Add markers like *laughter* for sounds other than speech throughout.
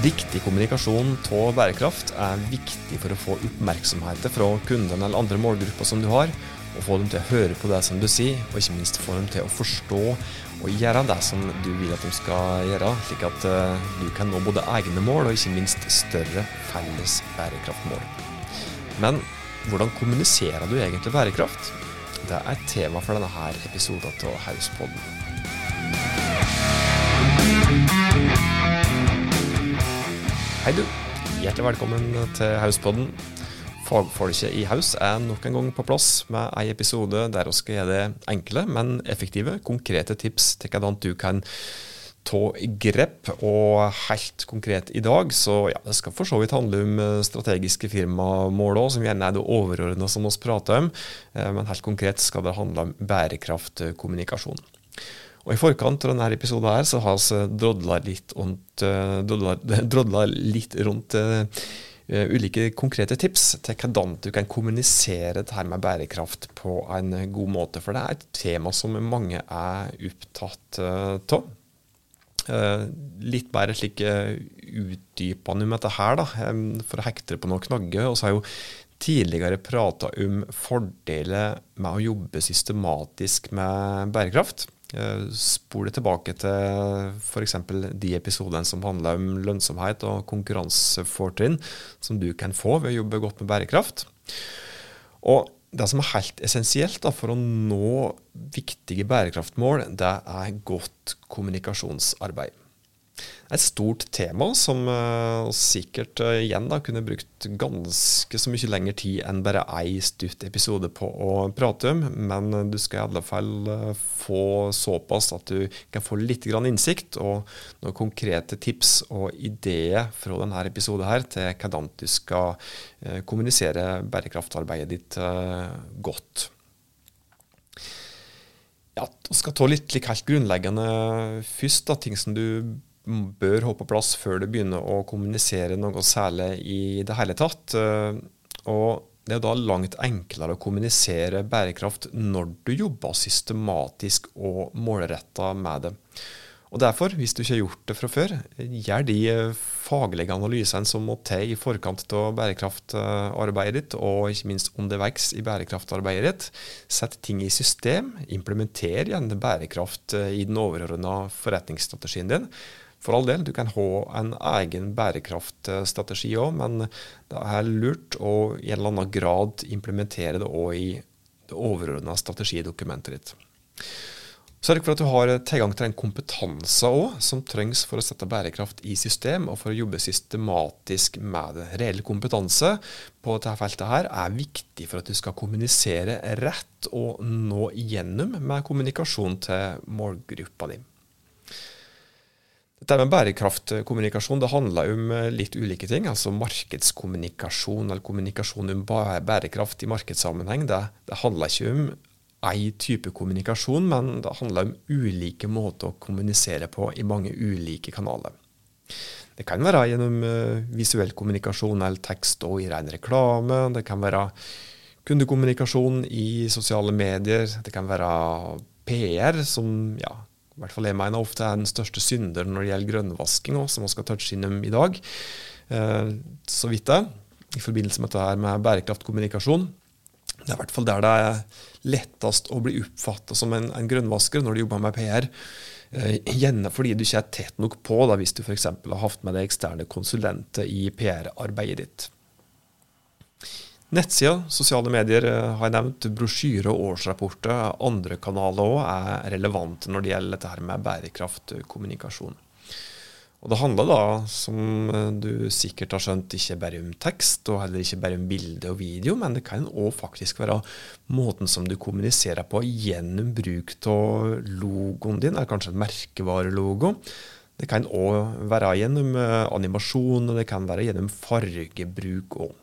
Riktig kommunikasjon av bærekraft er viktig for å få oppmerksomhet fra kundene eller andre målgrupper som du har, og få dem til å høre på det som du sier, og ikke minst få dem til å forstå og gjøre det som du vil at de skal gjøre, slik at eh, du kan nå både egne mål og ikke minst større felles bærekraftmål. Men hvordan kommuniserer du egentlig bærekraft? Det er tema for denne episoden av Hauspodden. Hei, du. Hjertelig velkommen til Hauspodden. Fagfolket i Haus er nok en gang på plass med en episode der vi skal gi deg enkle, men effektive, konkrete tips til hvordan du kan ta grep. Og helt konkret i dag, så ja, det skal for så vidt handle om strategiske firmamål òg, som gjerne er det overordna som vi prater om. Eh, men helt konkret skal det handle om bærekraftkommunikasjon. Og I forkant av denne episoden her, så har vi drodla litt, rundt, drodla *laughs* litt rundt uh, ulike konkrete tips til hvordan du kan kommunisere dette med bærekraft på en god måte. For det er et tema som mange er opptatt av. Uh, litt mer slik utdypende om dette her, da, for å hekte det på noen knagger. Og så har jo tidligere prata om fordeler med å jobbe systematisk med bærekraft. Eh, spol tilbake til f.eks. de episodene som handler om lønnsomhet og konkurransefortrinn som du kan få ved å jobbe godt med bærekraft. Og det som er helt essensielt for å nå viktige bærekraftmål, det er godt kommunikasjonsarbeid et stort tema som uh, sikkert uh, igjen da kunne brukt ganske så mye lengre tid enn bare ei stutt episode på å prate om, men du skal i alle fall få såpass at du kan få litt grann innsikt og noen konkrete tips og ideer fra denne episoden her til hvordan du skal kommunisere bærekraftarbeidet ditt godt. Ja, Vi skal ta litt like helt grunnleggende først, da, ting som du bør ha på plass før du begynner å kommunisere noe særlig i det hele tatt. Eh, og det er da langt enklere å kommunisere bærekraft når du jobber systematisk og målretta med det. Og Derfor, hvis du ikke har gjort det fra før, gjør de faglige analysene som må til i forkant av bærekraftarbeidet ditt, og ikke minst underveis i bærekraftarbeidet ditt. Sett ting i system. Implementer gjerne bærekraft i den overordna forretningsstrategien din. For all del, du kan ha en egen bærekraftstrategi òg, men det er lurt å i en eller annen grad implementere det òg i det overordna strategidokumentet ditt. Sørg for at du har tilgang til den kompetanse òg, som trengs for å sette bærekraft i system, og for å jobbe systematisk med det. Reell kompetanse på dette feltet her er viktig for at du skal kommunisere rett og nå igjennom med kommunikasjon til målgruppa di. Dette med bærekraftkommunikasjon det handler om eh, litt ulike ting. altså Markedskommunikasjon eller kommunikasjon om bærekraft i markedssammenheng. Det, det handler ikke om én type kommunikasjon, men det handler om ulike måter å kommunisere på i mange ulike kanaler. Det kan være gjennom uh, visuell kommunikasjon eller tekst og i ren reklame. Det kan være kundekommunikasjon i sosiale medier. Det kan være PR, som ja, i hvert fall jeg mener ofte er den største synderen når det gjelder grønnvasking, også, som vi skal touche innom i dag. Eh, så vidt det, i forbindelse med dette med bærekraftkommunikasjon. Det er i hvert fall der det er lettest å bli oppfatta som en, en, grønnvasker når du jobber med PR. Eh, gjerne fordi du ikke er tett nok på da, hvis du f.eks. har hatt med deg eksterne konsulenter i PR-arbeidet ditt. Nettsider, sosiale medier eh, har jeg nevnt, brosjyre og årsrapporter. Andre kanaler òg er relevante når det gjelder dette her med bærekraftkommunikasjon. Og Det handler da, som eh, du sikkert har skjønt, ikke bare om tekst, og heller ikke bare om bilde og video, men det kan òg faktisk være måten som du kommuniserer på gjennom bruk av logoen din, eller kanskje en merkevarelogo. Det kan òg være gjennom eh, animasjon, og det kan være gjennom fargebruk òg.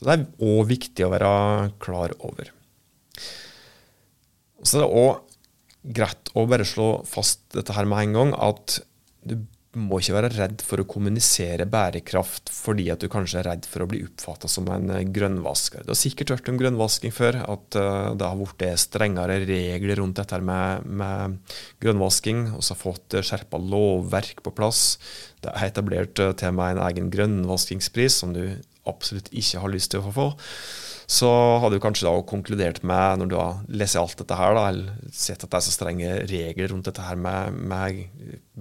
Så det er òg viktig å være klar over. Så det er òg greit å bare slå fast dette her med en gang, at du må ikke være redd for å kommunisere bærekraft fordi at du kanskje er redd for å bli oppfatta som en eh, grønnvasker. Du har sikkert hørt om grønnvasking før, at uh, det har blitt strengere regler rundt dette med, med grønnvasking. så har fått skjerpa lovverk på plass. Det er etablert til og med en egen grønnvaskingspris som du absolutt ikke har lyst til å få så har du kanskje da konkludert med, når du har lest alt dette her, da, eller sett at det er så strenge regler rundt dette her med, med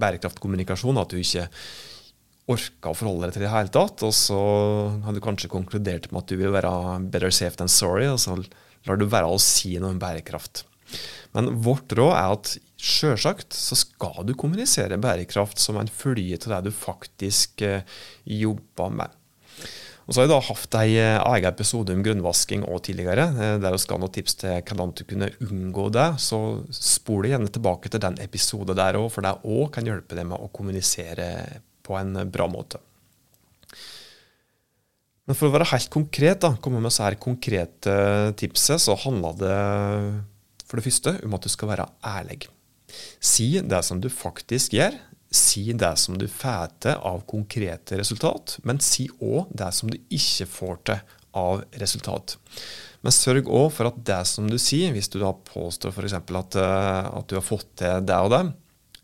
bærekraftkommunikasjon, at du ikke orka å forholde deg til det i det hele tatt. Og så har du kanskje konkludert med at du vil være better safe than sorry, og så lar du være å si noe om bærekraft. Men vårt råd er at sjølsagt så skal du kommunisere bærekraft som en følge til det du faktisk eh, jobber med. Og så har jeg da hatt ei eh, egen episode om grunnvasking òg tidligere, eh, der vi skal ha noen tips til hvordan du kunne unngå det. Så spol gjerne tilbake til den episoden der òg, for det òg kan hjelpe deg med å kommunisere på en bra måte. Men for å være helt konkret, da, komme med disse konkrete tipset, så handler det for det første om at du skal være ærlig. Si det som du faktisk gjør, si det som du får til av konkrete resultat, men si òg det som du ikke får til av resultat. Men sørg òg for at det som du sier, hvis du da påstår f.eks. At, eh, at du har fått til det og det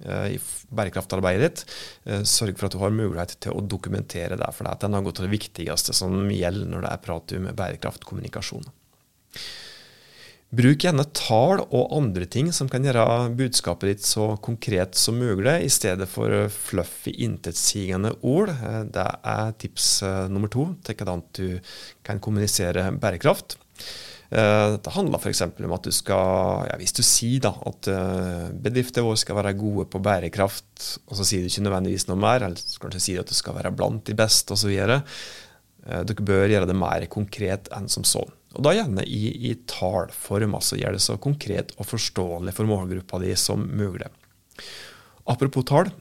eh, i bærekraftarbeidet ditt, eh, sørg for at du har mulighet til å dokumentere det. For det er noe av det viktigste som gjelder når det er prat om bærekraftkommunikasjon. Bruk gjerne tall og andre ting som kan gjøre budskapet ditt så konkret som mulig, i stedet for fluffy, intetsigende ord. Det er tips eh, nummer to til hvordan du kan kommunisere bærekraft. Eh, det handler f.eks. om at du skal ja, Hvis du sier da at eh, bedrifter våre skal være gode på bærekraft, og så sier du ikke nødvendigvis noe mer, eller så kanskje sier at du skal være blant de beste osv., dere bør gjøre det mer konkret enn som sånn. Og da gjerne i, i tallform, altså gjør det så konkret og forståelig for målgruppa di som mulig. Apropos tall.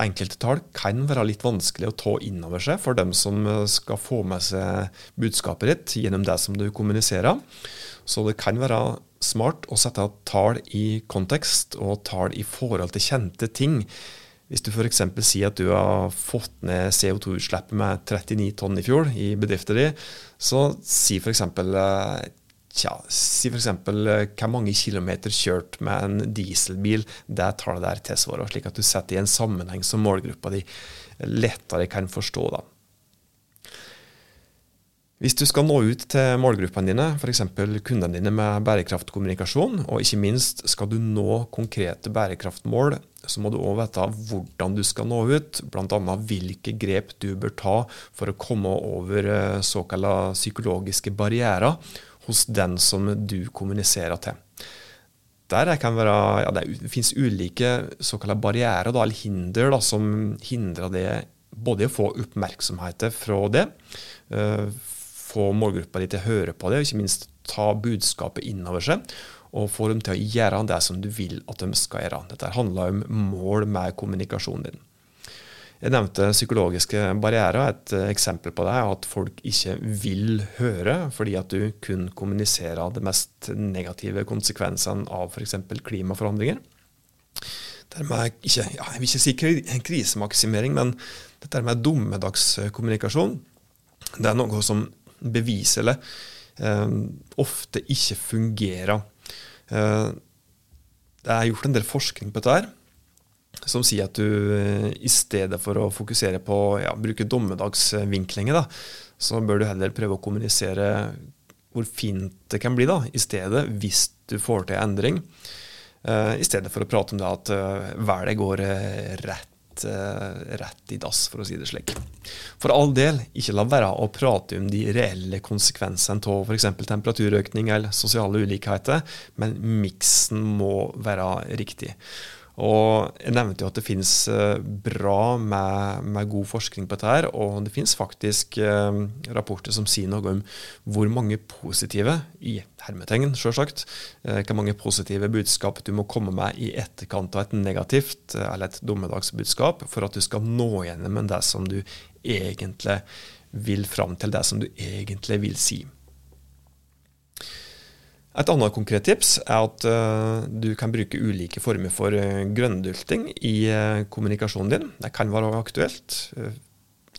Enkelte tall kan være litt vanskelig å ta inn over seg for dem som skal få med seg budskapet ditt gjennom det som du kommuniserer. Så det kan være smart å sette tall i kontekst og tall i forhold til kjente ting hvis du f.eks. sier at du har fått ned CO2-utslippet med 39 tonn i fjor i bedriften din, så si f.eks. Eh, tja, si f.eks. Eh, hvor mange kilometer kjørt med en dieselbil det tallet der tilsvarer, slik at du setter i en sammenheng som målgruppa di lettere kan forstå. da. Hvis du skal nå ut til målgruppene dine, f.eks. kundene dine med bærekraftkommunikasjon, og ikke minst skal du nå konkrete bærekraftmål, så må du òg vite hvordan du skal nå ut, bl.a. hvilke grep du bør ta for å komme over eh, såkalte psykologiske barrierer hos den som du kommuniserer til. Der være, ja, det finnes ulike såkalte barrierer, eller hinder, da, som hindrer det både å få oppmerksomhet fra det, uh, få målgruppa di til å høre på det, og ikke minst ta budskapet innover seg. Og få dem til å gjøre det som du vil at de skal gjøre. Dette handler om mål med kommunikasjonen din. Jeg nevnte psykologiske barrierer. Et eksempel på det er at folk ikke vil høre fordi at du kun kommuniserer de mest negative konsekvensene av f.eks. klimaforandringer. Dermed ikke, ja, jeg vil ikke si krisemaksimering, men dette med dommedagskommunikasjon det er noe som beviselig eh, ofte ikke fungerer. Eh, det er gjort en del forskning på dette her, som sier at du eh, i stedet for å fokusere på å ja, bruke dommedagsvinklinger, da, så bør du heller prøve å kommunisere hvor fint det kan bli da, i stedet, hvis du får til endring. I stedet for å prate om det at været går rett rett, eh, rett, i dass, for å si det slik. For all del, ikke la være å prate om de reelle konsekvensene av f.eks. temperaturøkning eller sosiale ulikheter, men miksen må være riktig. Og Jeg nevnte jo at det finnes eh, bra med, med, god forskning på dette. her, Og det finnes faktisk eh, rapporter som sier noe om hvor mange positive, i hermetegn selvsagt, eh, hvor mange positive budskap du må komme med i etterkant av et negativt eh, eller et dommedagsbudskap for at du skal nå gjennom det som du egentlig vil fram til, det som du egentlig vil si. Et annet konkret tips er at uh, du kan bruke ulike former for uh, grønndulting i uh, kommunikasjonen din. Det kan være aktuelt.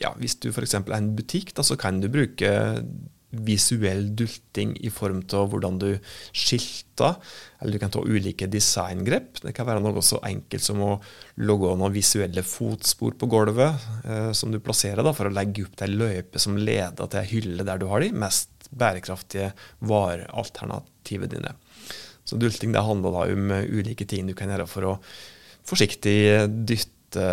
ja, hvis du f.eks. er en butikk, da, så kan du bruke visuell dulting i form av hvordan du skilter, eller du kan ta ulike designgrep. Det kan være noe så enkelt som å logge noen visuelle fotspor på gulvet eh, som du plasserer da, for å legge opp til løype som leder til ei hylle der du har de mest bærekraftige varealternativene dine. Så dulting det handler da om ulike ting du kan gjøre for å forsiktig dytte,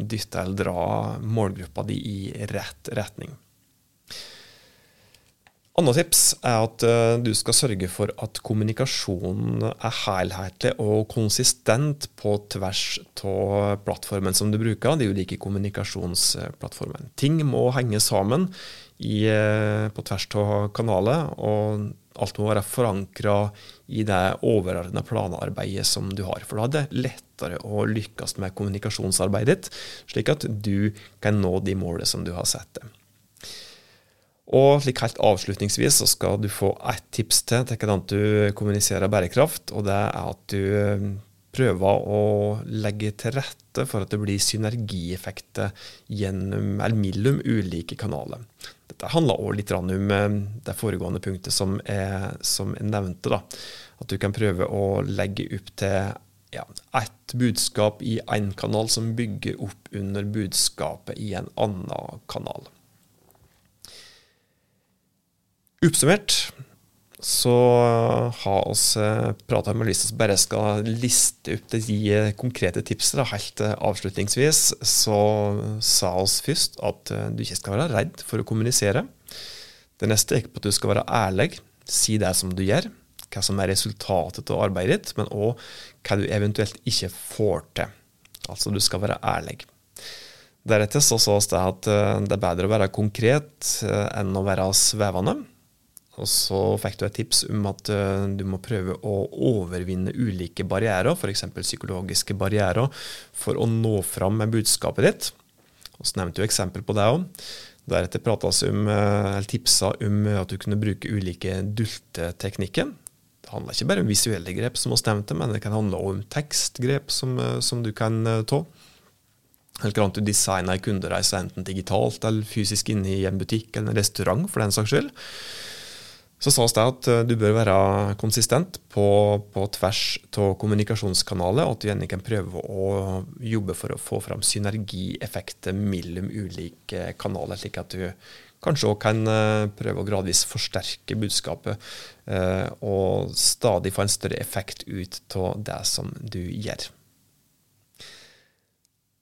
dytte eller dra målgruppa di i rett retning. Annet tips er at uh, du skal sørge for at kommunikasjonen er helhetlig og konsistent på tvers av plattformen som du bruker, de ulike kommunikasjonsplattformene. Ting må henge sammen i, uh, på tvers av kanaler, og alt må være forankra i det overordna planarbeidet som du har. For da er det lettere å lykkes med kommunikasjonsarbeidet ditt, slik at du kan nå de målene som du har satt deg. Og slik helt avslutningsvis så skal du få ett tips til til hvordan du kommuniserer bærekraft. og Det er at du eh, prøver å legge til rette for at det blir synergieffekter gjennom, eller mellom ulike kanaler. Dette handler også litt om eh, det foregående punktet som jeg, som jeg nevnte. da. At du kan prøve å legge opp til ja, ett budskap i én kanal som bygger opp under budskapet i en annen kanal. Oppsummert så har vi eh, prata med Lisa, som bare skal liste opp de eh, konkrete tipsene. Helt eh, avslutningsvis så sa oss først at du ikke skal være redd for å kommunisere. Det neste er på at du skal være ærlig. Si det som du gjør, hva som er resultatet av arbeidet ditt, men òg hva du eventuelt ikke får til. Altså du skal være ærlig. Deretter så sa vi at det er bedre å være konkret enn å være svevende. Og så fikk du et tips om at uh, du må prøve å overvinne ulike barrierer, f.eks. psykologiske barrierer, for å nå fram med budskapet ditt. Og så nevnte du eksempel på det òg. Deretter prates om, uh, eller tipsa om at du kunne bruke ulike dulteteknikker. Det handler ikke bare om visuelle grep, som vi nevnte, men det kan handle om tekstgrep som, uh, som du kan ta. Eller annet du designer en kundereise enten digitalt eller fysisk inne i en butikk eller en restaurant, for den saks skyld. Så sa det at eh, du bør være konsistent på, på tvers av kommunikasjonskanaler, og at du gjerne kan prøve å jobbe for å få fram synergieffekter mellom ulike kanaler, slik at du kanskje òg kan eh, prøve å gradvis forsterke budskapet eh, og stadig få en større effekt ut av det som du gjør.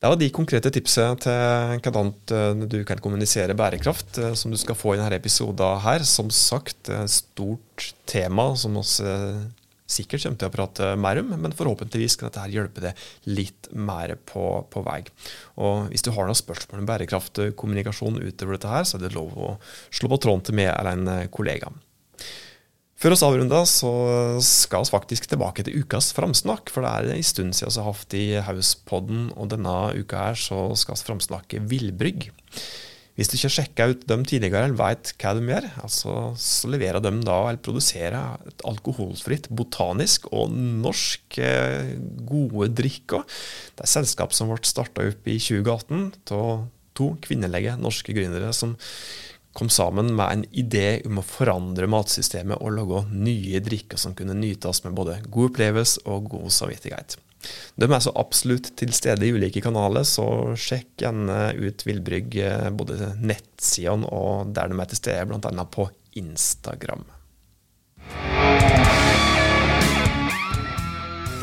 Det var de konkrete tipsene til hvordan eh, du kan kommunisere bærekraft, eh, som du skal få i denne episoden her. Som sagt, et stort tema som vi eh, sikkert kommer til å prate mer om, men forhåpentligvis kan dette hjelpe deg litt mer på, på vei. Og Hvis du har noen spørsmål om bærekraft og kommunikasjon utover dette, her, så er det lov å slå på tråden til meg eller en kollega. Før oss avrunder, så skal vi faktisk tilbake til ukas framsnakk. For det er en stund siden vi har hatt i Hauspodden, og denne uka her så skal vi framsnakke villbrygg. Hvis du ikke har sjekka ut dem tidligere eller veit hva de gjør, altså, så leverer de da, eller produserer et alkoholfritt, botanisk og norsk eh, gode drikker. Det er selskap som ble starta opp i 2018 av to kvinnelige norske gründere som kom sammen med en idé om å forandre matsystemet og lage nye drikker som kunne nytes med både god opplevelse og god samvittighet. De er så absolutt til stede i ulike kanaler, så sjekk gjerne ut Villbrygg eh, både nettsidene og der de er til stede, bl.a. på Instagram.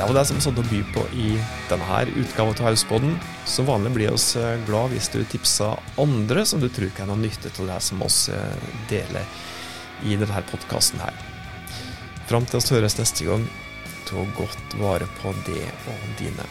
Det var det som vi hadde å by på i denne utgaven av Hauspodden. Som vanlig blir oss eh, glad hvis du tipser andre som du tror kan ha nytte av det som oss eh, deler i denne podkasten her. Fram til oss høres neste gang, ta godt vare på det og dine.